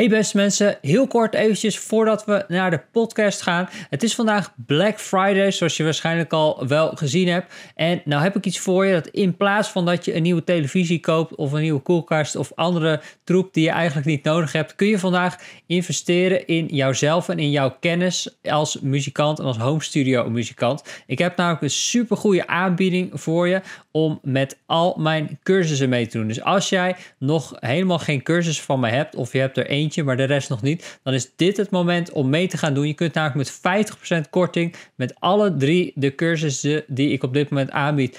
Hey beste mensen, heel kort eventjes voordat we naar de podcast gaan. Het is vandaag Black Friday, zoals je waarschijnlijk al wel gezien hebt. En nou heb ik iets voor je dat in plaats van dat je een nieuwe televisie koopt of een nieuwe koelkast of andere troep die je eigenlijk niet nodig hebt, kun je vandaag investeren in jouzelf en in jouw kennis als muzikant en als home studio muzikant. Ik heb namelijk een super goede aanbieding voor je om met al mijn cursussen mee te doen. Dus als jij nog helemaal geen cursus van mij hebt of je hebt er één maar de rest nog niet, dan is dit het moment om mee te gaan doen. Je kunt namelijk met 50% korting met alle drie de cursussen die ik op dit moment aanbied,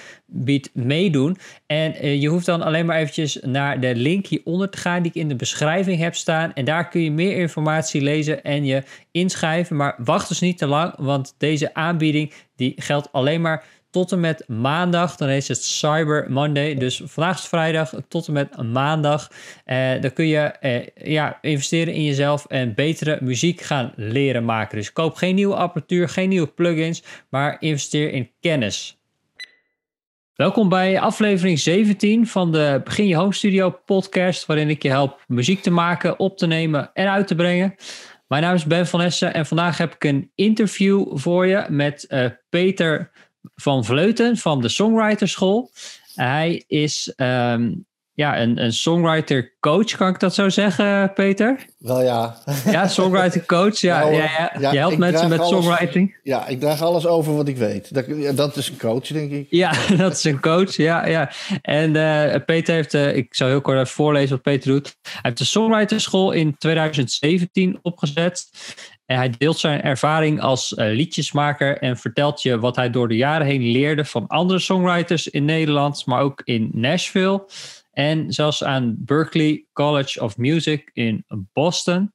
meedoen. En uh, je hoeft dan alleen maar eventjes naar de link hieronder te gaan die ik in de beschrijving heb staan. En daar kun je meer informatie lezen en je inschrijven. Maar wacht dus niet te lang, want deze aanbieding die geldt alleen maar tot en met maandag. Dan is het Cyber Monday. Dus vandaag is vrijdag tot en met maandag. Eh, dan kun je eh, ja, investeren in jezelf en betere muziek gaan leren maken. Dus koop geen nieuwe apparatuur, geen nieuwe plugins, maar investeer in kennis. Welkom bij aflevering 17 van de Begin Je Home Studio podcast, waarin ik je help muziek te maken, op te nemen en uit te brengen. Mijn naam is Ben van Essen en vandaag heb ik een interview voor je met uh, Peter van Vleuten van de Songwriterschool. Hij is ehm, ja, een, een songwriter coach, kan ik dat zo zeggen, Peter? Wel ja. Ja, songwriter coach. Ja, nou, ja, ja, je helpt mensen met songwriting. Ja, ik draag alles over wat ik weet. Dat, dat is een coach, denk ik. Ja, dat is een coach. Ja, ja. En uh, Peter heeft, uh, ik zal heel kort even voorlezen wat Peter doet. Hij heeft de songwriterschool in 2017 opgezet. En hij deelt zijn ervaring als uh, liedjesmaker en vertelt je wat hij door de jaren heen leerde van andere songwriters in Nederland, maar ook in Nashville. En zelfs aan Berklee College of Music in Boston.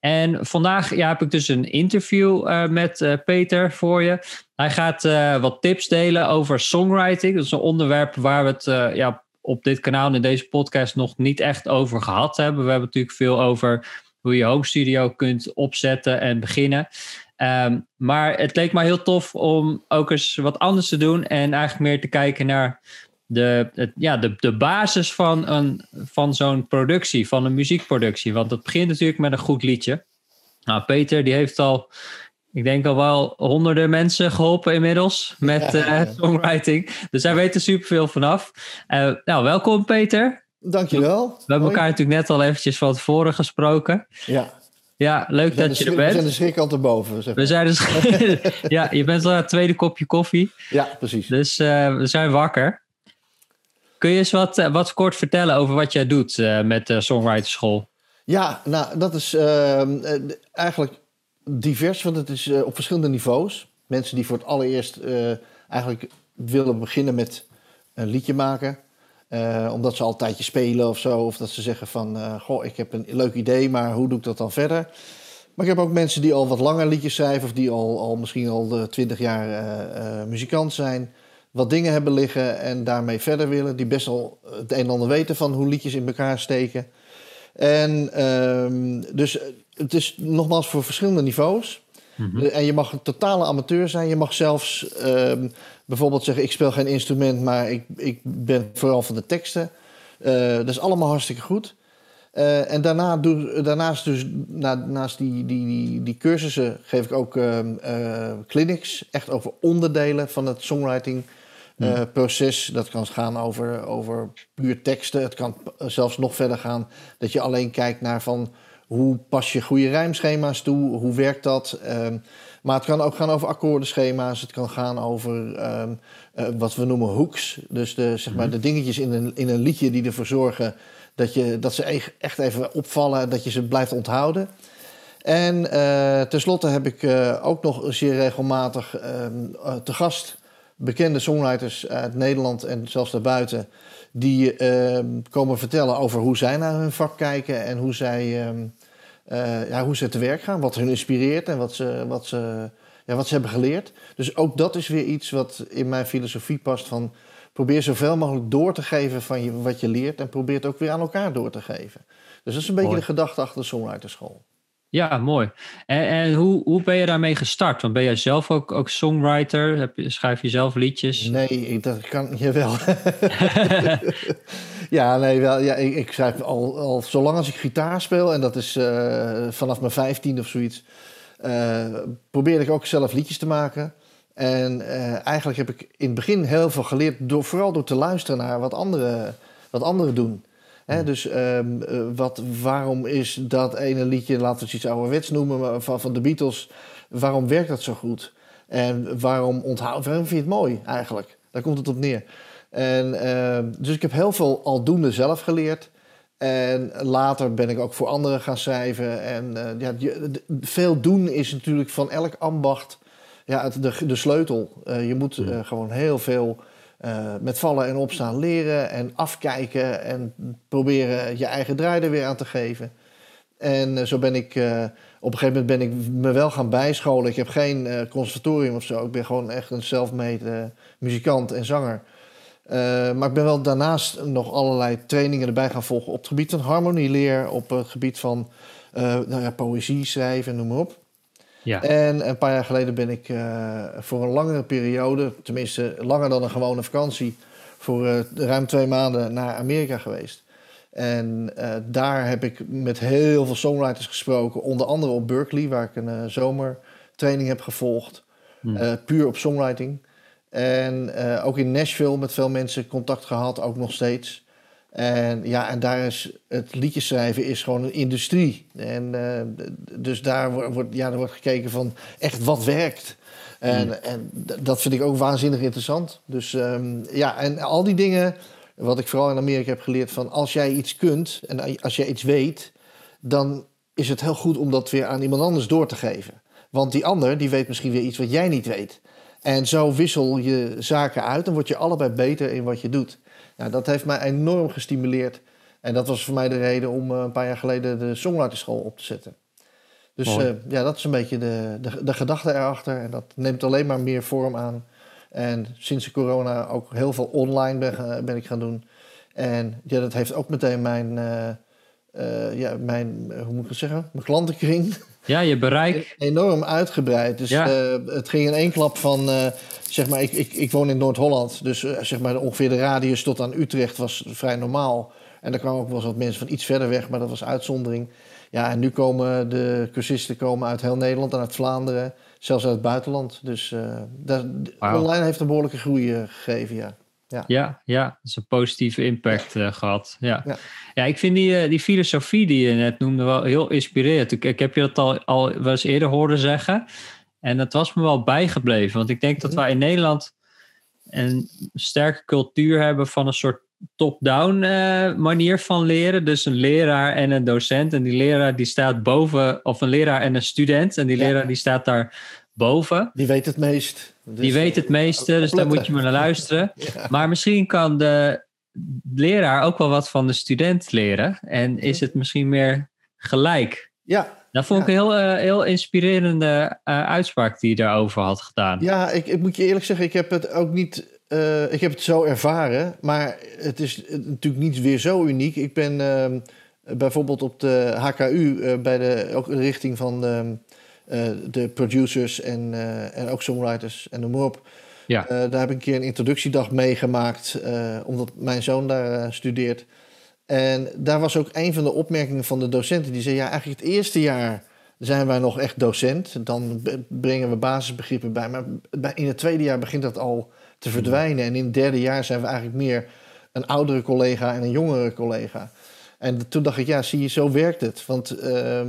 En vandaag ja, heb ik dus een interview uh, met uh, Peter voor je. Hij gaat wat tips delen over songwriting. Dat is een onderwerp waar we het ja, op dit kanaal in deze podcast nog niet echt over gehad hebben. We hebben natuurlijk veel over hoe je home studio kunt opzetten en beginnen. Um, maar het leek mij heel tof om ook eens wat anders te doen en eigenlijk meer te kijken naar de, het, ja, de, de basis van, een, van zo'n productie, van een muziekproductie. Want het begint natuurlijk met een goed liedje. Nou, Peter die heeft al, ik denk al wel honderden mensen geholpen inmiddels met uh, songwriting. Dus hij weet er superveel vanaf. Uh, nou, welkom Peter. Dankjewel. We hebben elkaar natuurlijk net al eventjes van tevoren gesproken. Ja. Ja, leuk dat je er bent. We zijn de schrik al te boven. Zeg We zijn de ja, je bent al het tweede kopje koffie. Ja, precies. Dus uh, we zijn wakker. Kun je eens wat, uh, wat kort vertellen over wat jij doet uh, met de Songwriterschool? Ja, nou, dat is ehm, eigenlijk divers, want het is op verschillende niveaus. Mensen die voor het allereerst eigenlijk willen beginnen met een liedje maken uh, omdat ze al een tijdje spelen of zo. Of dat ze zeggen van, uh, goh, ik heb een leuk idee, maar hoe doe ik dat dan verder? Maar ik heb ook mensen die al wat langer liedjes schrijven... of die al, al misschien al twintig jaar uh, muzikant zijn... wat dingen hebben liggen en daarmee verder willen... die best al het een en ander weten van hoe liedjes in elkaar steken. En ehm, dus het is nogmaals voor verschillende niveaus... Mhm. En je mag een totale amateur zijn. Je mag zelfs ehm, bijvoorbeeld zeggen: ik speel geen instrument, maar ik, ik ben vooral van de teksten. Uh, dat is allemaal hartstikke goed. Uh, en daarna doe, daarnaast, dus, na, naast die, die, die, die, cursussen, geef ik ook uh, clinics, echt over onderdelen van het songwriting. proces. Dat kan gaan over, over puur teksten. Het kan zelfs nog verder gaan dat je alleen kijkt naar van hoe pas je goede rijmschema's toe, hoe werkt dat. Um, maar het kan ook gaan over akkoordenschema's. Het kan gaan over um, uh, wat we noemen hooks. Dus de, zeg maar, mhm. de dingetjes in een, in een liedje die ervoor zorgen dat, je, dat ze echt even opvallen. Dat je ze blijft onthouden. En uh, tenslotte heb ik uh, ook nog zeer regelmatig um, te gast bekende songwriters uit Nederland en zelfs daarbuiten. Die komen vertellen over hoe zij naar hun vak kijken en hoe zij uh, ja, hoe ze te werk gaan, wat hun inspireert en wat ze, wat, ze, ja, wat ze hebben geleerd. Dus ook dat is weer iets wat in mijn filosofie past van probeer zoveel mogelijk door te geven van je, wat je leert en probeer het ook weer aan elkaar door te geven. Dus dat is een beetje de gedachte achter de songwriterschool. Ja, mooi. En, en hoe, hoe ben je daarmee gestart? Want ben jij zelf ook, ook songwriter? Heb je, schrijf je zelf liedjes? Nee, dat kan je wel. ja, nee, wel. Ja, ik, ik schrijf al, al zolang als ik gitaar speel, en dat is uh, vanaf mijn 15 of zoiets, uh, probeer ik ook zelf liedjes te maken. En uh, eigenlijk heb ik in het begin heel veel geleerd, door, vooral door te luisteren naar wat anderen, wat anderen doen. Hè, dus um, wat, waarom is dat ene liedje, laten we het iets ouderwets noemen, van, van de Beatles, waarom werkt dat zo goed? En waarom onthoud, waarom vind je het mooi eigenlijk? Daar komt het op neer. En, uh, dus ik heb heel veel aldoende zelf geleerd. En later ben ik ook voor anderen gaan schrijven. En uh, ja, je, veel doen is natuurlijk van elk ambacht ja, de, de sleutel. Uh, je moet gewoon heel veel uh, met vallen en opstaan leren en afkijken en proberen je eigen draai er weer aan te geven. En zo ben ik, op een gegeven moment ben ik me wel gaan bijscholen. Ik heb geen conservatorium of zo. Ik ben gewoon echt een self-made muzikant en zanger. maar ik ben wel daarnaast nog allerlei trainingen erbij gaan volgen op het gebied van harmonieleer, op het gebied van nou ja, poëzie schrijven, noem maar op. Ja. En een paar jaar geleden ben ik uh, voor een langere periode, tenminste langer dan een gewone vakantie, voor uh, ruim twee maanden naar Amerika geweest. En uh, daar heb ik met heel veel songwriters gesproken, onder andere op Berkeley, waar ik een zomertraining heb gevolgd, hmm. puur op songwriting. En ook in Nashville met veel mensen contact gehad, ook nog steeds. En ja, en daar is het liedjes schrijven is gewoon een industrie. En uh, dus daar wordt, ja, er wordt gekeken van echt wat werkt. En, mm. en dat vind ik ook waanzinnig interessant. Dus um, ja, en al die dingen, wat ik vooral in Amerika heb geleerd, van als jij iets kunt en als jij iets weet, dan is het heel goed om dat weer aan iemand anders door te geven. Want die ander, die weet misschien weer iets wat jij niet weet. En zo wissel je zaken uit en word je allebei beter in wat je doet. Ja, dat heeft mij enorm gestimuleerd. En dat was voor mij de reden om eh, een paar jaar geleden de songwriterschool op te zetten. Dus uh, ja, dat is een beetje de, de, de gedachte erachter. En dat neemt alleen maar meer vorm aan. En sinds de corona ook heel veel online ben, ben ik gaan doen. En ja, dat heeft ook meteen mijn, uh, ja, mijn hoe moet ik het zeggen, mijn klantenkring. Ja, je bereik. Enorm uitgebreid. Dus ja. het ging in één klap van zeg maar, ik, ik, ik woon in Noord-Holland, dus uh, zeg maar ongeveer de radius tot aan Utrecht was vrij normaal. En daar kwamen ook wel eens wat mensen van iets verder weg, maar dat was uitzondering. Ja, en nu komen de cursisten komen uit heel Nederland en uit Vlaanderen, zelfs uit het buitenland. Dus wow. online heeft een behoorlijke groei gegeven, ja. Ja, ja, ja dat is een positieve impact uh, gehad. Ja. ja. Ja. ik vind die, die filosofie die je net noemde wel heel inspirerend. Ik, ik heb je dat al, al wel eens eerder horen zeggen. En dat was me wel bijgebleven. Want ik denk dat mhm. wij in Nederland een sterke cultuur hebben van een soort top-down uh, manier van leren. Dus een leraar en een docent. En die leraar die staat boven, of een leraar en een student. En die leraar die staat daar boven. Die weet het meest. Dus, die weet het meeste, dus daar moet je maar naar luisteren. ja. Maar misschien kan de leraar ook wel wat van de student leren. En is het misschien meer gelijk. Ja, dat vond ik een heel, uh, heel inspirerende uh, uitspraak die je daarover had gedaan. Ja, ik, ik, moet je eerlijk zeggen, ik heb het ook niet. Uh, ik heb het zo ervaren, maar het is natuurlijk niet weer zo uniek. Ik ben ehm, bijvoorbeeld op de HKU bij de ook richting van de, de producers en, en ook songwriters en noem maar op. Ja. daar heb ik een keer een introductiedag meegemaakt, omdat mijn zoon daar studeert. En daar was ook een van de opmerkingen van de docenten. Die zei, ja, eigenlijk het eerste jaar zijn wij nog echt docent. Dan brengen we basisbegrippen bij. Maar in het tweede jaar begint dat al te verdwijnen. En in het derde jaar zijn we eigenlijk meer een oudere collega en een jongere collega. En toen dacht ik, ja, zie je, zo werkt het. Want uh,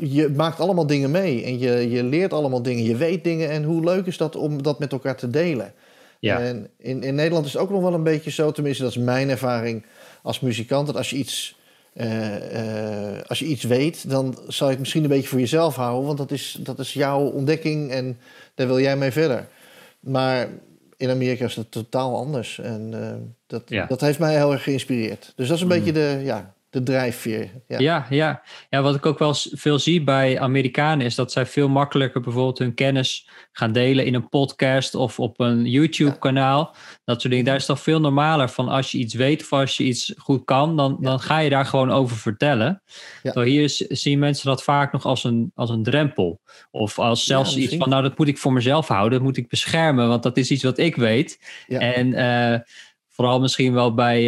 je maakt allemaal dingen mee. En je, je leert allemaal dingen. Je weet dingen. En hoe leuk is dat om dat met elkaar te delen? Ja. En in, in Nederland is het ook nog wel een beetje zo, tenminste, dat is mijn ervaring als muzikant dat als je iets, uh, uh, als je iets weet, dan zal je het misschien een beetje voor jezelf houden, want dat is, dat is jouw ontdekking en daar wil jij mee verder. Maar in Amerika is het totaal anders en uh, dat, ja. dat heeft mij heel erg geïnspireerd. Dus dat is een mm. beetje de, ja, de drijfveer. Ja. Ja, ja. ja, wat ik ook wel veel zie bij Amerikanen is dat zij veel makkelijker bijvoorbeeld hun kennis gaan delen in een podcast of op een YouTube-kanaal. Dat soort dingen. Daar is toch veel normaler van als je iets weet of als je iets goed kan, dan, dan ga je daar gewoon over vertellen. Terwijl hier zien mensen dat vaak nog als een, als een drempel. Of als zelfs iets van, nou dat moet ik voor mezelf houden, dat moet ik beschermen, want dat is iets wat ik weet. En eh, vooral misschien wel bij,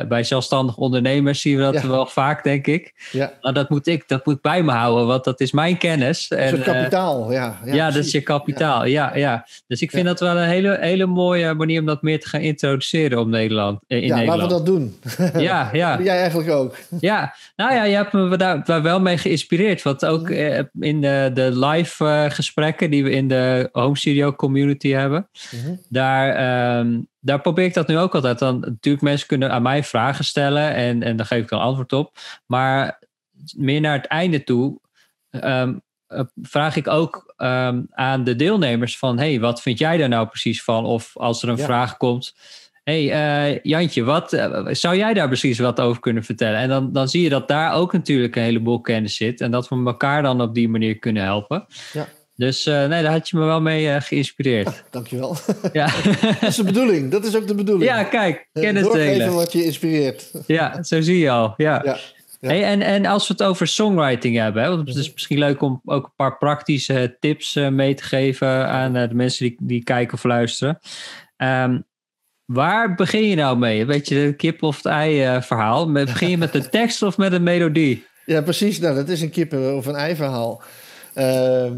eh, bij zelfstandig ondernemers zien we dat Ja. wel vaak, denk ik. Ja. Nou, dat moet ik, dat moet ik bij me houden, want dat is mijn kennis. Een En, soort eh, kapitaal, ja. ja, dat is je kapitaal. Ja, ja. Dus ik vind dat wel een hele, hele mooie manier om dat meer te gaan introduceren op Nederland, eh, in Ja, laten we Nederland. dat doen. Ja, ja, Jij eigenlijk ook. ja. Nou ja, je hebt me daar, wel mee geïnspireerd. Want ook in de, de live gesprekken die we in de home studio community hebben, Mhm. daar, ehm, daar probeer ik dat nu ook altijd. Dan, natuurlijk, mensen kunnen aan mij vragen stellen en, en daar geef ik dan antwoord op. Maar meer naar het einde toe ehm, eh, vraag ik ook ehm, aan de deelnemers van... hey, wat vind jij daar nou precies van? Of als er een Ja. vraag komt... hey, eh, Jantje, wat, eh, zou jij daar precies wat over kunnen vertellen? En dan, dan zie je dat daar ook natuurlijk een heleboel kennis zit... en dat we elkaar dan op die manier kunnen helpen. Ja. Dus eh, nee, daar had je me wel mee eh, geïnspireerd. Dankjewel. Ja. dat is de bedoeling. Dat is ook de bedoeling. Ja, kijk, Eh, kennis Doorgeven delen. wat je inspireert. Ja, zo zie je al. Ja. Ja. Ja. Hey, en, en als we het over songwriting hebben, hè, want het is misschien leuk om ook een paar praktische tips mee te geven aan de mensen die, die kijken of luisteren. Ehm, waar begin je nou mee? Weet je, de kip of het ei verhaal? Begin je met de tekst of met een melodie? Ja, precies. Nou, dat is een kippen- of een ei-verhaal. Ehm,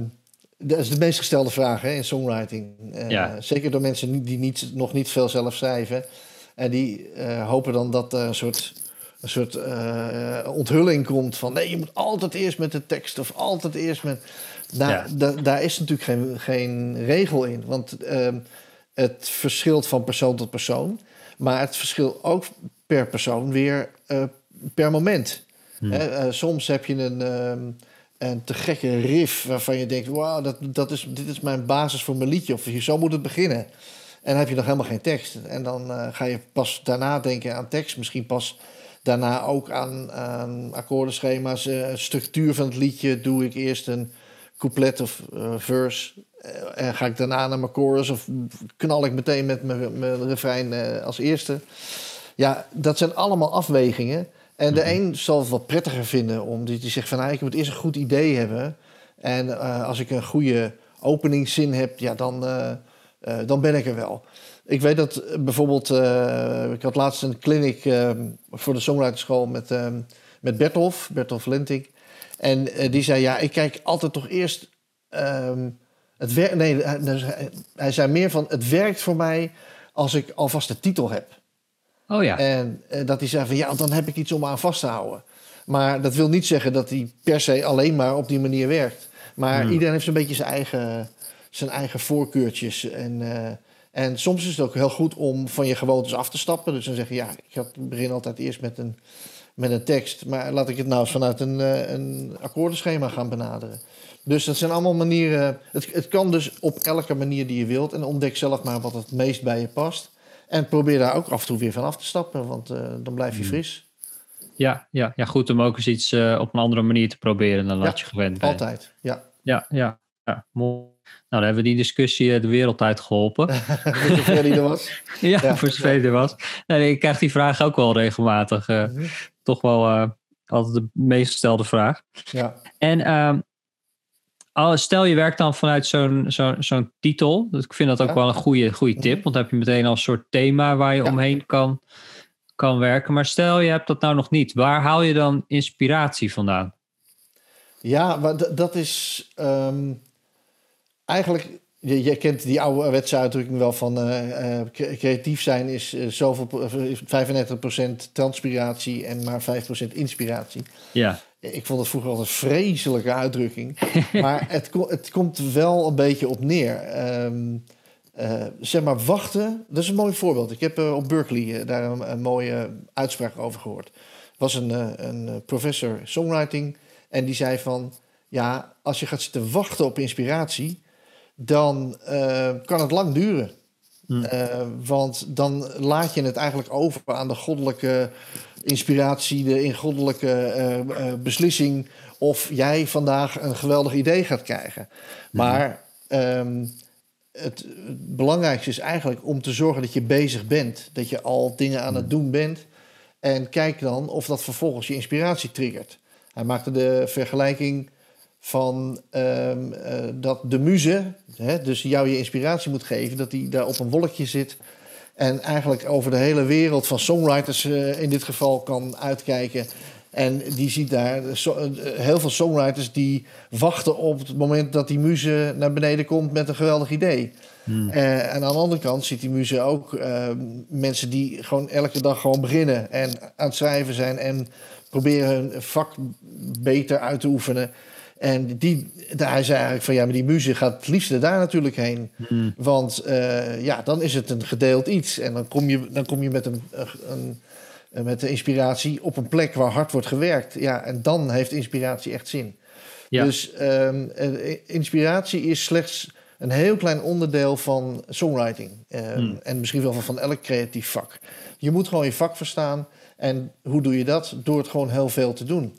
dat is de meest gestelde vraag hè, in songwriting. Eh, Ja. Zeker door mensen die- niet, nog niet veel zelf schrijven. En die eh, hopen dan dat er een soort, een soort eh, onthulling komt van... nee, je moet altijd eerst met de tekst of altijd eerst met... Nou, Ja. da- daar is natuurlijk geen, geen regel in. Want ehm, het verschilt van persoon tot persoon. Maar het verschilt ook per persoon weer per moment. Hmm. Hè, soms heb je een, een te gekke riff waarvan je denkt: wauw, dat, dat is, dit is mijn basis voor mijn liedje. Of zo moet het beginnen. En dan heb je nog helemaal geen tekst. En dan eh, ga je pas daarna denken aan tekst. Misschien pas daarna ook aan, aan akkoordenschema's. eh, structuur van het liedje. Doe ik eerst een couplet of eh, verse. en ga ik daarna naar mijn chorus. Of knal ik meteen met mijn, mijn refrein als eerste. Ja, dat zijn allemaal afwegingen. En de een zal het wat prettiger vinden, omdat hij zegt van... Nou, ik moet eerst een goed idee hebben. En eh, als ik een goede openingszin heb, ja, dan, eh, eh, dan ben ik er wel. Ik weet dat bijvoorbeeld... ik had laatst een clinic eh, voor de songwriterschool met, eh, met Bertolf, Bertolf Lenting. En die zei, ja, ik kijk altijd toch eerst... ehm, het wer- nee, hij- hij zei meer van, het werkt voor mij als ik alvast de titel heb. Oh ja. En eh, dat hij zei van ja, dan heb ik iets om aan vast te houden. Maar dat wil niet zeggen dat hij per se alleen maar op die manier werkt. Maar Hmm. iedereen heeft zo'n beetje zijn eigen, zijn eigen voorkeurtjes. En, eh, en soms is het ook heel goed om van je gewoontes af te stappen. Dus dan zeg je ja, ik had- begin altijd eerst met een, met een tekst. Maar laat ik het nou eens vanuit een, eh, een akkoordenschema gaan benaderen. Dus dat zijn allemaal manieren. Het, het kan dus op elke manier die je wilt. En ontdek zelf maar wat het meest bij je past. En probeer daar ook af en toe weer van af te stappen, want eh, dan blijf je Hmm. fris. Ja, ja, ja, goed om ook eens iets eh, op een andere manier te proberen dan Ja, wat je gewend bent. Altijd, ja. Ja, ja, ja. mooi. Nou, dan hebben we die discussie eh, de wereld uit geholpen. Voor zover die er was. Ja, Ja. voor zover die er was. Nee, ik krijg die vraag ook wel regelmatig. Mhm. Toch wel altijd de meest gestelde vraag. Ja, En ehm, stel je werkt dan vanuit zo'n zo'n zo'n titel. Ik vind dat ook Ja. wel een goede, goede tip. Mhm. Want dan heb je meteen al een soort thema waar je Ja. omheen kan, kan werken. Maar stel je hebt dat nou nog niet. Waar haal je dan inspiratie vandaan? ja maar dat is ehm, eigenlijk... Je, je kent die ouderwetse uitdrukking wel van... eh, eh, cre- creatief zijn is eh, zoveel, pro- eh, is 35% transpiratie en maar 5% inspiratie. Ja, Ik vond het vroeger altijd een vreselijke uitdrukking. maar het, het komt wel een beetje op neer. Ehm, eh, zeg maar, wachten. Dat is een mooi voorbeeld. Ik heb eh, op Berkeley eh, daar een, een mooie uitspraak over gehoord. Er was een, een professor songwriting. En die zei van... Ja, als je gaat zitten wachten op inspiratie... dan kan het lang duren. Hmm. Want dan laat je het eigenlijk over aan de goddelijke inspiratie, de ingoddelijke beslissing of jij vandaag een geweldig idee gaat krijgen. Maar ehm, het, belangrijkste is eigenlijk om te zorgen dat je bezig bent. Dat je al dingen aan het doen bent. En kijk dan of dat vervolgens je inspiratie triggert. Hij maakte de vergelijking van ehm, eh, dat de muze, hè, dus jou je inspiratie moet geven, dat die daar op een wolkje zit. En eigenlijk over de hele wereld van songwriters uh, in dit geval kan uitkijken. En die ziet daar heel veel songwriters die wachten op het moment dat die muze naar beneden komt met een geweldig idee. Hmm. Uh, en aan de andere kant ziet die muze ook uh, mensen die gewoon elke dag gewoon beginnen en aan het schrijven zijn en proberen hun vak beter uit te oefenen. En die, hij zei eigenlijk van ja, maar die muze gaat het liefste daar natuurlijk heen. Hmm. Want uh, ja, dan is het een gedeeld iets. En dan kom je, dan kom je met een, een eh, met de inspiratie op een plek waar hard wordt gewerkt. Ja, en dan heeft inspiratie echt zin. Ja. Dus um, inspiratie is slechts een heel klein onderdeel van songwriting. Um, En misschien wel van, van elk creatief vak. Je moet gewoon je vak verstaan. En hoe doe je dat? Door het gewoon heel veel te doen.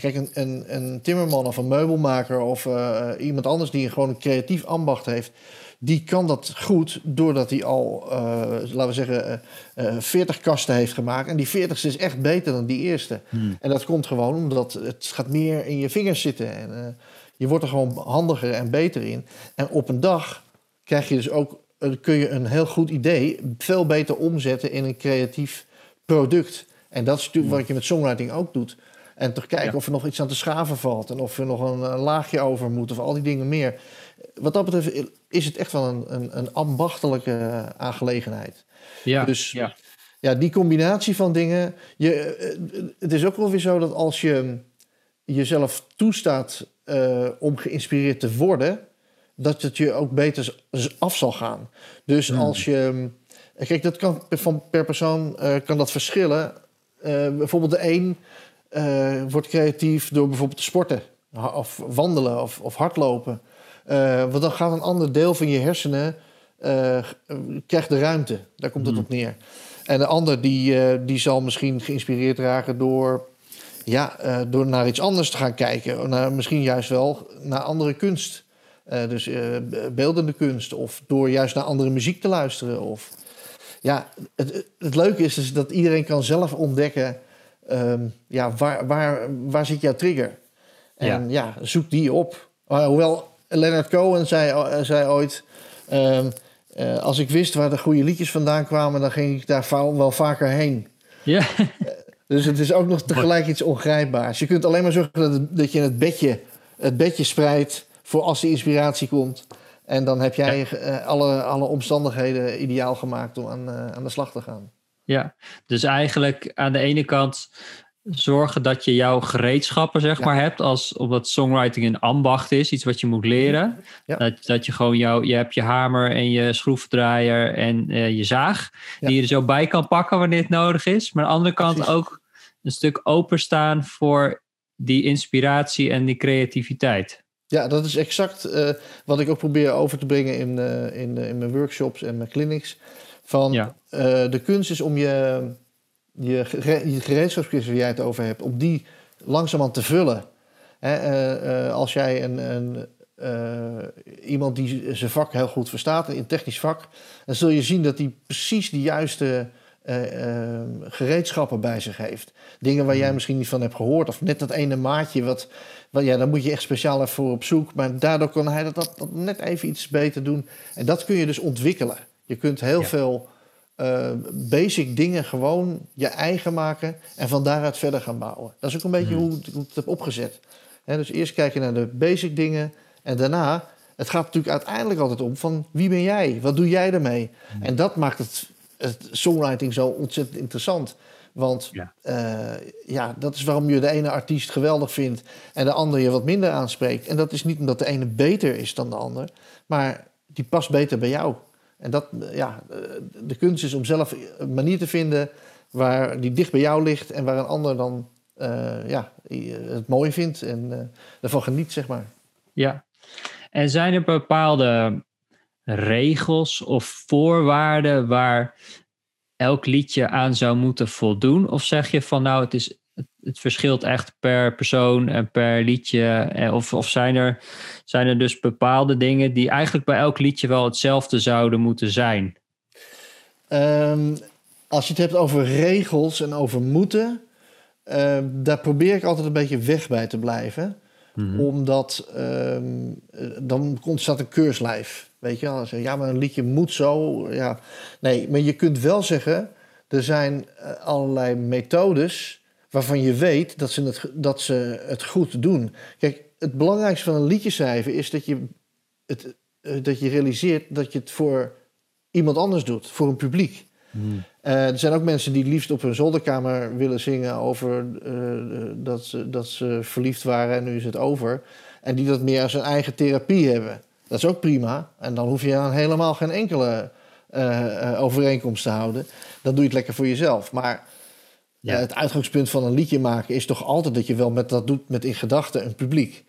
Kijk, een, een, een timmerman of een meubelmaker of uh, iemand anders die gewoon een creatief ambacht heeft, die kan dat goed doordat hij al, uh, laten we zeggen, uh, uh, 40 kasten heeft gemaakt. En die 40ste is echt beter dan die eerste. Hmm. En dat komt gewoon omdat het gaat meer in je vingers zitten. En je wordt er gewoon handiger en beter in. En op een dag krijg je dus ook, kun je een heel goed idee veel beter omzetten in een creatief product. En dat is natuurlijk wat je met songwriting ook doet. En toch kijken of er nog iets aan te schaven valt. En of er nog een, een laagje over moet. Of al die dingen meer wat dat betreft is het echt wel een, een, een ambachtelijke aangelegenheid. Ja, dus ja. ja, die combinatie van dingen. Je, eh, het is ook wel weer zo dat als je jezelf toestaat uh, om geïnspireerd te worden, dat het je ook beter af zal gaan. Dus hmm. als je. Kijk, dat kan van per persoon uh, kan dat verschillen. Uh, bijvoorbeeld de een wordt creatief door bijvoorbeeld te sporten, of wandelen of, of hardlopen. Uh, want dan gaat een ander deel van je hersenen uh, krijgt de ruimte. Daar komt het hmm. op neer. En de ander die, die zal misschien geïnspireerd raken door, ja, door naar iets anders te gaan kijken. Naar, misschien juist wel naar andere kunst. dus beeldende kunst. Of door juist naar andere muziek te luisteren. Of, ja, het, het leuke is dus dat iedereen kan zelf ontdekken... Um, ja, waar, waar, waar zit jouw trigger? En ja, ja zoek die op. hoewel Leonard Cohen zei, eh, zei ooit... Ehm, eh, als ik wist waar de goede liedjes vandaan kwamen... dan ging ik daar wel vaker heen. Ja. Eh, dus het is ook nog tegelijk iets ongrijpbaars. Je kunt alleen maar zorgen dat, dat je het bedje, het bedje spreidt... voor als de inspiratie komt... En dan heb jij alle, alle omstandigheden ideaal gemaakt om aan, aan de slag te gaan. Ja, dus eigenlijk aan de ene kant zorgen dat je jouw gereedschappen zeg maar hebt als omdat songwriting een ambacht is, iets wat je moet leren. Dat, dat je gewoon jouw, je hebt je hamer en je schroevendraaier en uh, je zaag, die je er zo bij kan pakken wanneer het nodig is. Maar aan de andere kant ook een stuk openstaan voor die inspiratie en die creativiteit. Ja, dat is exact uh, wat ik ook probeer over te brengen in, uh, in, in mijn workshops en mijn clinics. Van de kunst is om je je, je gereedschapskist waar jij het over hebt, om die langzamerhand te vullen. Hè, uh, uh, als jij een, een iemand die zijn vak heel goed verstaat, een technisch vak, dan zul je zien dat hij precies de juiste gereedschappen bij zich heeft. Dingen waar jij hmm. misschien niet van hebt gehoord, of net dat ene maatje, wat, wat ja, daar moet je echt speciaal voor op zoek. Maar daardoor kan hij dat, dat, net even iets beter doen. En dat kun je dus ontwikkelen. Je kunt heel veel uh, basic dingen gewoon je eigen maken en van daaruit verder gaan bouwen. Dat is ook een beetje hmm. hoe, ik het heb opgezet. dus eerst kijken naar de basic dingen en daarna, het gaat natuurlijk uiteindelijk altijd om van wie ben jij? Wat doe jij ermee? Hmm. En dat maakt het, het songwriting zo ontzettend interessant. Want ja. Uh, ja, dat is waarom je de ene artiest geweldig vindt en de andere je wat minder aanspreekt. En dat is niet omdat de ene beter is dan de ander, maar die past beter bij jou. En dat, ja, de kunst is om zelf een manier te vinden waar die dicht bij jou ligt en waar een ander dan uh, ja, het mooi vindt en uh, ervan geniet, zeg maar. Ja, en zijn er bepaalde regels of voorwaarden waar elk liedje aan zou moeten voldoen? Of zeg je van nou, het, is, het, verschilt echt per persoon en per liedje? Of, of zijn, er, zijn er dus bepaalde dingen die eigenlijk bij elk liedje wel hetzelfde zouden moeten zijn? Ehm, als je het hebt over regels en over moeten, uh, daar probeer ik altijd een beetje weg bij te blijven. Mhm. Omdat um, dan ontstaat een keurslijf. Weet je wel? Ja, maar een liedje moet zo. Ja. Nee, maar je kunt wel zeggen, er zijn eh, allerlei methodes waarvan je weet dat ze, het, dat ze het goed doen. Kijk, het belangrijkste van een liedje schrijven is dat je, het, eh, dat je realiseert dat je het voor iemand anders doet, voor een publiek. Hmm. Uh, er zijn ook mensen die liefst op hun zolderkamer willen zingen over uh, dat, ze, dat ze verliefd waren en nu is het over. En die dat meer als een eigen therapie hebben. Dat is ook prima. En dan hoef je aan helemaal geen enkele uh, overeenkomst te houden. Dan doe je het lekker voor jezelf. Maar ja. het uitgangspunt van een liedje maken is toch altijd dat je wel met dat doet met in gedachten een publiek.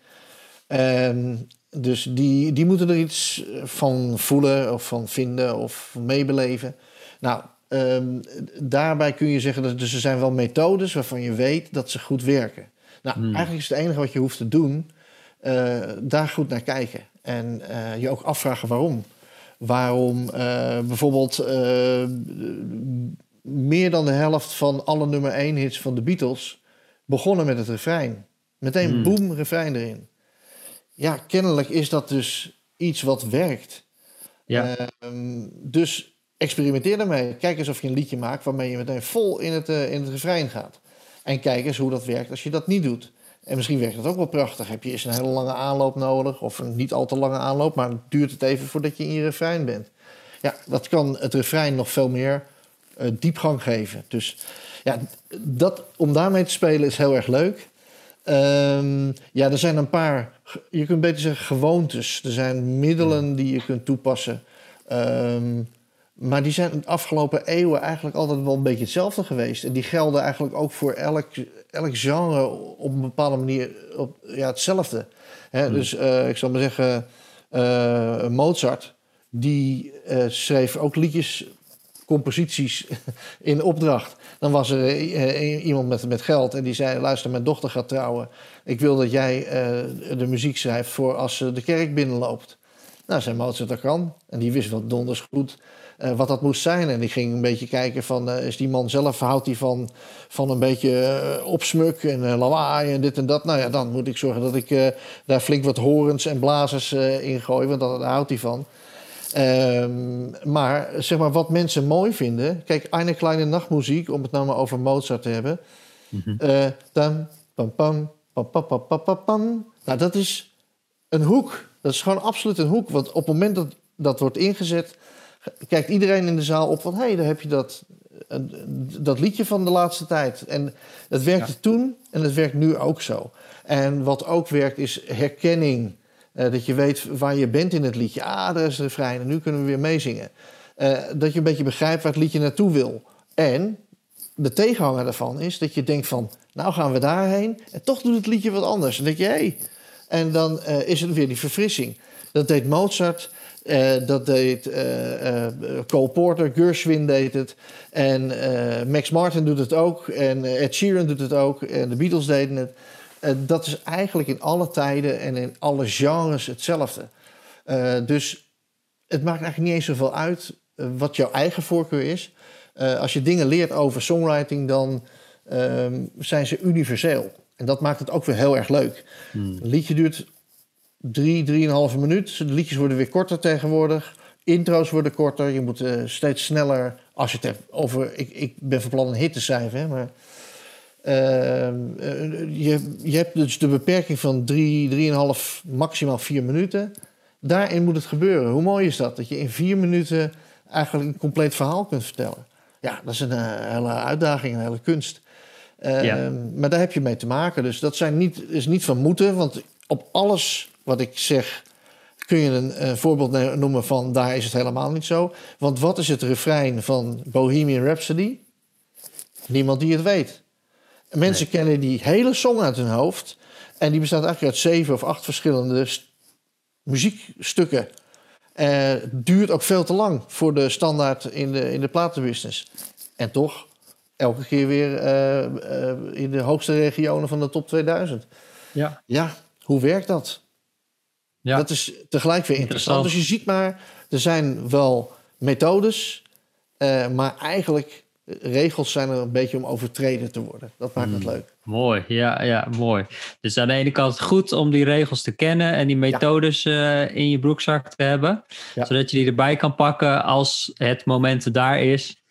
Ehm, dus die, die moeten er iets van voelen of van vinden of meebeleven. Nou, um, daarbij kun je zeggen dat dus er zijn wel methodes waarvan je weet dat ze goed werken. Nou, hmm. eigenlijk is het enige wat je hoeft te doen, uh, daar goed naar kijken. En uh, je ook afvragen waarom. Waarom uh, bijvoorbeeld meer dan de helft van alle nummer 1 hits van de Beatles begonnen met het refrein. Meteen hmm. boem, refrein erin. Ja, kennelijk is dat dus iets wat werkt. Ja. Ehm, dus experimenteer ermee. Kijk eens of je een liedje maakt waarmee je meteen vol in het, uh, in het refrein gaat. En kijk eens hoe dat werkt als je dat niet doet. En misschien werkt dat ook wel prachtig. Heb je eens een hele lange aanloop nodig, of een niet al te lange aanloop, maar duurt het even voordat je in je refrein bent. Ja, dat kan het refrein nog veel meer diepgang geven. Dus ja, dat, om daarmee te spelen is heel erg leuk. Um, ja, er zijn een paar, je kunt beter zeggen gewoontes. Er zijn middelen die je kunt toepassen. Um, maar die zijn de afgelopen eeuwen eigenlijk altijd wel een beetje hetzelfde geweest. En die gelden eigenlijk ook voor elk, elk genre op een bepaalde manier op, ja, hetzelfde. Hmm. Dus uh, ik zal maar zeggen, uh, Mozart, die uh, schreef ook liedjes, composities in opdracht. Dan was er iemand met, met geld en die zei: Luister, mijn dochter gaat trouwen. Ik wil dat jij de muziek schrijft voor als ze de kerk binnenloopt. Nou, zei Mozart, dat kan. En die wist wel donders goed wat dat moest zijn. En ik ging een beetje kijken van, is die man zelf, houdt hij van, van een beetje opsmuk en lawaai en dit en dat. Nou ja, dan moet ik zorgen dat ik daar flink wat horens en blazers in gooi, want daar houdt hij van. Um, maar zeg maar, wat mensen mooi vinden... Kijk, Eine Kleine Nachtmuziek, om het nou maar over Mozart te hebben. Mm -hmm. dan, pam, pam, pam, pam, pam, pam, pam. Nou, dat is een hoek. Dat is gewoon absoluut een hoek. Want op het moment dat dat wordt ingezet kijkt iedereen in de zaal op van... hé, hey, daar heb je dat, dat liedje van de laatste tijd. En het werkte toen en het werkt nu ook zo. En wat ook werkt is herkenning. Uh, dat je weet waar je bent in het liedje. Ah, daar is de refrein en nu kunnen we weer meezingen. Uh, dat je een beetje begrijpt waar het liedje naartoe wil. En de tegenhanger daarvan is dat je denkt van... nou gaan we daarheen en toch doet het liedje wat anders. En dan denk je, hé... Hey. En dan uh, is het weer die verfrissing. Dat deed Mozart dat deed Cole Porter, Gershwin deed het. En Max Martin doet het ook. En Ed Sheeran doet het ook. En de Beatles deden het. Dat is eigenlijk in alle tijden en in alle genres hetzelfde. dus het maakt eigenlijk niet eens zoveel uit wat jouw eigen voorkeur is. als je dingen leert over songwriting, dan ehm, zijn ze universeel. En dat maakt het ook weer heel erg leuk. Hmm. Een liedje duurt drie, drieënhalve minuut. De liedjes worden weer korter tegenwoordig. Intro's worden korter. Je moet uh, steeds sneller. Als je het hebt over. Ik, ik ben van plan een hit te schrijven, maar. Uh, je, je hebt dus de beperking van drie, drieënhalf, maximaal vier minuten. Daarin moet het gebeuren. Hoe mooi is dat? Dat je in vier minuten eigenlijk een compleet verhaal kunt vertellen. Ja, dat is een uh, hele uitdaging, een hele kunst. Uh, ja. Maar daar heb je mee te maken. Dus dat zijn niet, is niet van moeten, want op alles wat ik zeg, kun je een, voorbeeld noemen van daar is het helemaal niet zo. Want wat is het refrein van Bohemian Rhapsody? Niemand die het weet. Mensen kennen die hele song uit hun hoofd. En die bestaat eigenlijk uit zeven of acht verschillende muziekstukken. Uh, duurt ook veel te lang voor de standaard in de, in de platenbusiness. En toch elke keer weer eh, eh, in de hoogste regionen van de top 2000. Ja. Ja, hoe werkt dat? Ja. Dat is tegelijk weer interessant. Interessant. Dus je ziet maar, er zijn wel methodes, maar eigenlijk regels zijn er een beetje om overtreden te worden. Dat maakt het leuk. Mooi, ja, ja, mooi. Dus aan de ene kant goed om die regels te kennen en die methodes eh, in je broekzak te hebben. Ja. Zodat je die erbij kan pakken als het moment daar is.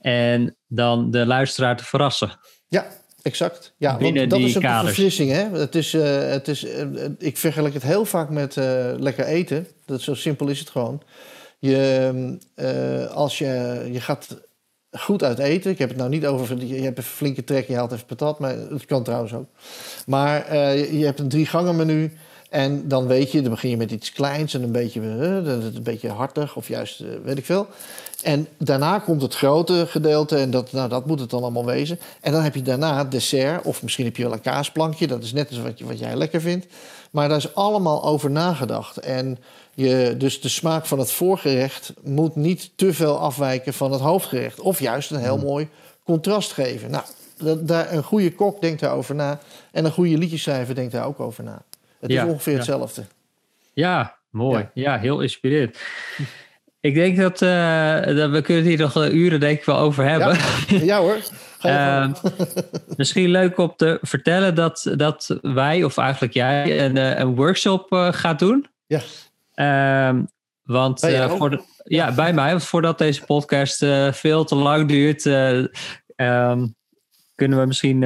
En dan de luisteraar te verrassen. Ja, exact. Ja, Binnen want dat is ook kaders. een verfrissing. Hè? Het is, eh, het is, eh, ik vergelijk het heel vaak met lekker eten. Dat, zo simpel is het gewoon. Je, eh, als je, je gaat goed uit eten. Ik heb het nou niet over... Je hebt een flinke trek, je haalt even patat. Maar dat kan trouwens ook. Maar eh, je, je hebt een drie gangen menu... En dan weet je, dan begin je met iets kleins en een beetje, eh, een beetje hartig of juist eh, weet ik veel. En daarna komt het grote gedeelte en dat, nou, dat moet het dan allemaal wezen. En dan heb je daarna het dessert of misschien heb je wel een kaasplankje. Dat is net als wat, je, wat jij lekker vindt. Maar daar is allemaal over nagedacht. En je, dus de smaak van het voorgerecht moet niet te veel afwijken van het hoofdgerecht. Of juist een heel mooi contrast geven. Nou, dat, daar, een goede kok denkt daarover na. En een goede liedjeschrijver denkt daar ook over na. Het Ja, is ongeveer ja. hetzelfde. Ja, mooi. Ja. Heel inspirerend. Ik denk dat, eh, dat we kunnen het hier nog eh, uren denk ik wel over hebben. Ja, ja hoor. Ehm, misschien leuk om te vertellen dat, dat wij, of eigenlijk jij, een, eh, een workshop eh, gaat doen. Ja. Ehm, want voor de, ja, bij mij, want voordat deze podcast veel te lang duurt, eh, ehm, kunnen we misschien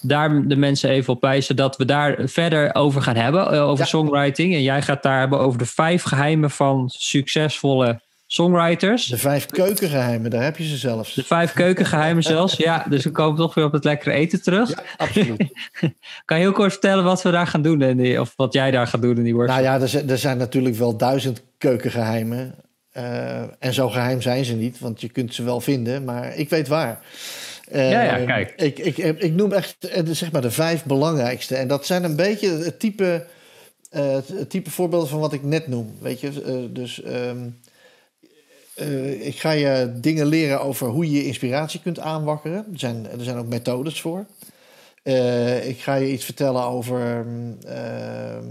daar de mensen even op wijzen dat we daar verder over gaan hebben, eh, over Ja. songwriting. En jij gaat daar hebben over de vijf geheimen van succesvolle songwriters. De vijf keukengeheimen, daar heb je ze zelfs. De vijf keukengeheimen zelfs. Ja, dus we komen toch weer op het lekkere eten terug. Ja, absoluut. Kan je heel kort vertellen wat we daar gaan doen? In die, of wat jij daar gaat doen in die workshop? nou ja, er zijn, er zijn natuurlijk wel duizend keukengeheimen. Eh, en zo geheim zijn ze niet, want je kunt ze wel vinden, maar ik weet waar. Ja, ja, kijk. Ik, ik, ik noem echt eh, de- zeg maar de vijf belangrijkste. En dat zijn een beetje het type, eh, het type voorbeelden van wat ik net noem. Weet je, Eh, dus ehm, eh, ik ga je dingen leren over hoe je je inspiratie kunt aanwakkeren. Er zijn, er zijn ook methodes voor. Ik ga je iets vertellen over ehm,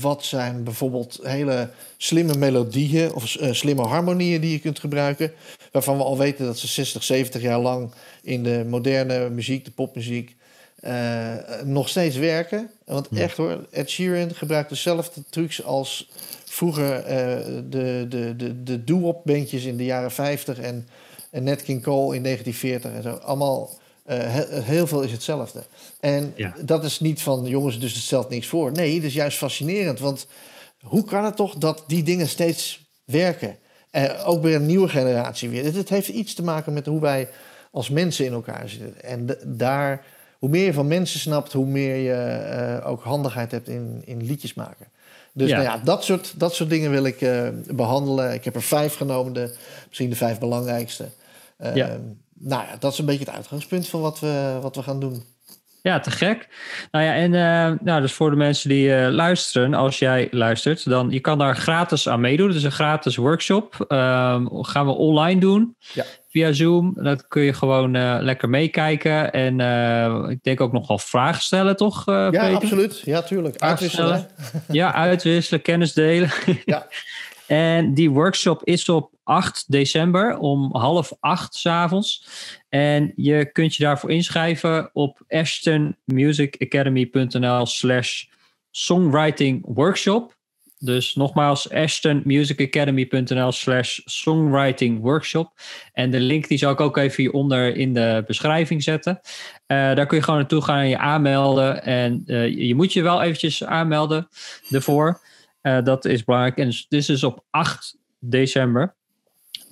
wat zijn bijvoorbeeld hele slimme melodieën of slimme harmonieën die je kunt gebruiken. Waarvan we al weten dat ze 60, 70 jaar lang in de moderne muziek, de popmuziek, eh, nog steeds werken. Want echt hoor, Ed Sheeran gebruikt dezelfde trucs als vroeger eh, de, de, de, de doo-wop bandjes in de jaren 50 en, en Nat King Cole in 1940 en zo. Allemaal, eh, he- heel veel is hetzelfde. En Ja. dat is niet van, jongens, dus het stelt niks voor. Nee, het is juist fascinerend, want hoe kan het toch dat die dingen steeds werken? Eh, ook bij een nieuwe generatie weer. Het, het heeft iets te maken met hoe wij als mensen in elkaar zitten. En daar, hoe meer je van mensen snapt, hoe meer je eh, ook handigheid hebt in, in liedjes maken. Dus Ja. Nou ja, dat, soort, dat soort dingen wil ik eh, behandelen. Ik heb er vijf genomen, de, misschien de vijf belangrijkste. Eh, Ja. Nou ja, dat is een beetje het uitgangspunt van wat we, wat we gaan doen. Ja, te gek. Nou ja, en eh, nou, dus voor de mensen die eh, luisteren, als jij luistert, dan je kan daar gratis aan meedoen. Het is een gratis workshop. Ehm, gaan we online doen Ja. via Zoom. Dat kun je gewoon eh, lekker meekijken. En ik denk ook nogal vragen stellen, toch, Ja, Peter? absoluut. Ja, tuurlijk. Uitwisselen. Ja, uitwisselen, kennis delen. Ja. En die workshop is op 8 december om half acht s'avonds. En je kunt je daarvoor inschrijven op ashtonmusicacademy.nl slash songwriting workshop. Dus nogmaals, ashtonmusicacademy.nl slash songwriting workshop. En de link die zal ik ook even hieronder in de beschrijving zetten. Eh, daar kun je gewoon naartoe gaan en je aanmelden. En eh, je moet je wel eventjes aanmelden ervoor. Eh, dat is belangrijk. En dus, dit is op 8 december.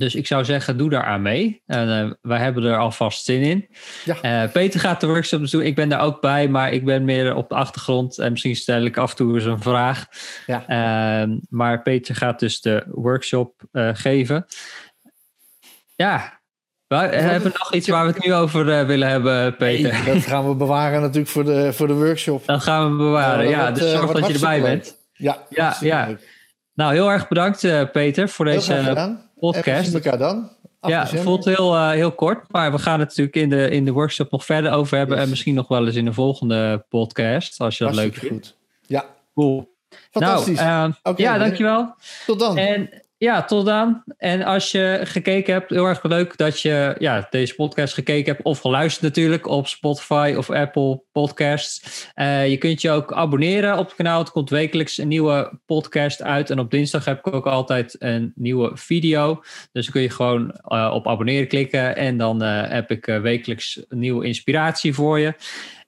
Dus ik zou zeggen, doe daar aan mee. En eh, wij hebben er alvast zin in. Ja. Eh, Peter gaat de workshops doen. Ik ben daar ook bij, maar ik ben meer op de achtergrond. En misschien stel ik af en toe eens een vraag. Ja. Ehm, maar Peter gaat dus de workshop eh, geven. Ja, we hebben nog iets waar we het nu over willen hebben, Peter. Nee, dat gaan we bewaren natuurlijk voor de, voor de workshop. Dat gaan we bewaren. Ja, dus zorg dat je erbij bent. Ja, Ja, ja. leuk. Nou, heel erg bedankt, eh, Peter, voor deze eh, gedaan. En we podcast. elkaar dan. ja, het voelt heel, uh, heel kort, maar we gaan het natuurlijk in de, in de workshop nog verder over hebben. En misschien nog wel eens in een volgende podcast, als je dat leuk vindt. Goed. Ja. Cool. Fantastisch. Nou, uh, ja, dankjewel. Tot dan. En ja, tot dan. En als je gekeken hebt, heel erg leuk dat je ja, deze podcast gekeken hebt of geluisterd natuurlijk op Spotify of Apple Podcasts. Uh, je kunt je ook abonneren op het kanaal. Het komt wekelijks een nieuwe podcast uit. En op dinsdag heb ik ook altijd een nieuwe video. Dus dan kun je gewoon uh, op abonneren klikken en dan uh, heb ik wekelijks nieuwe inspiratie voor je.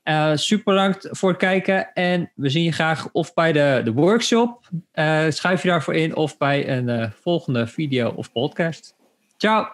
Uh, super bedankt voor het kijken. En we zien je graag of bij de, de workshop. Uh, schrijf je daarvoor in of bij een uh, volgende video of podcast. Ciao!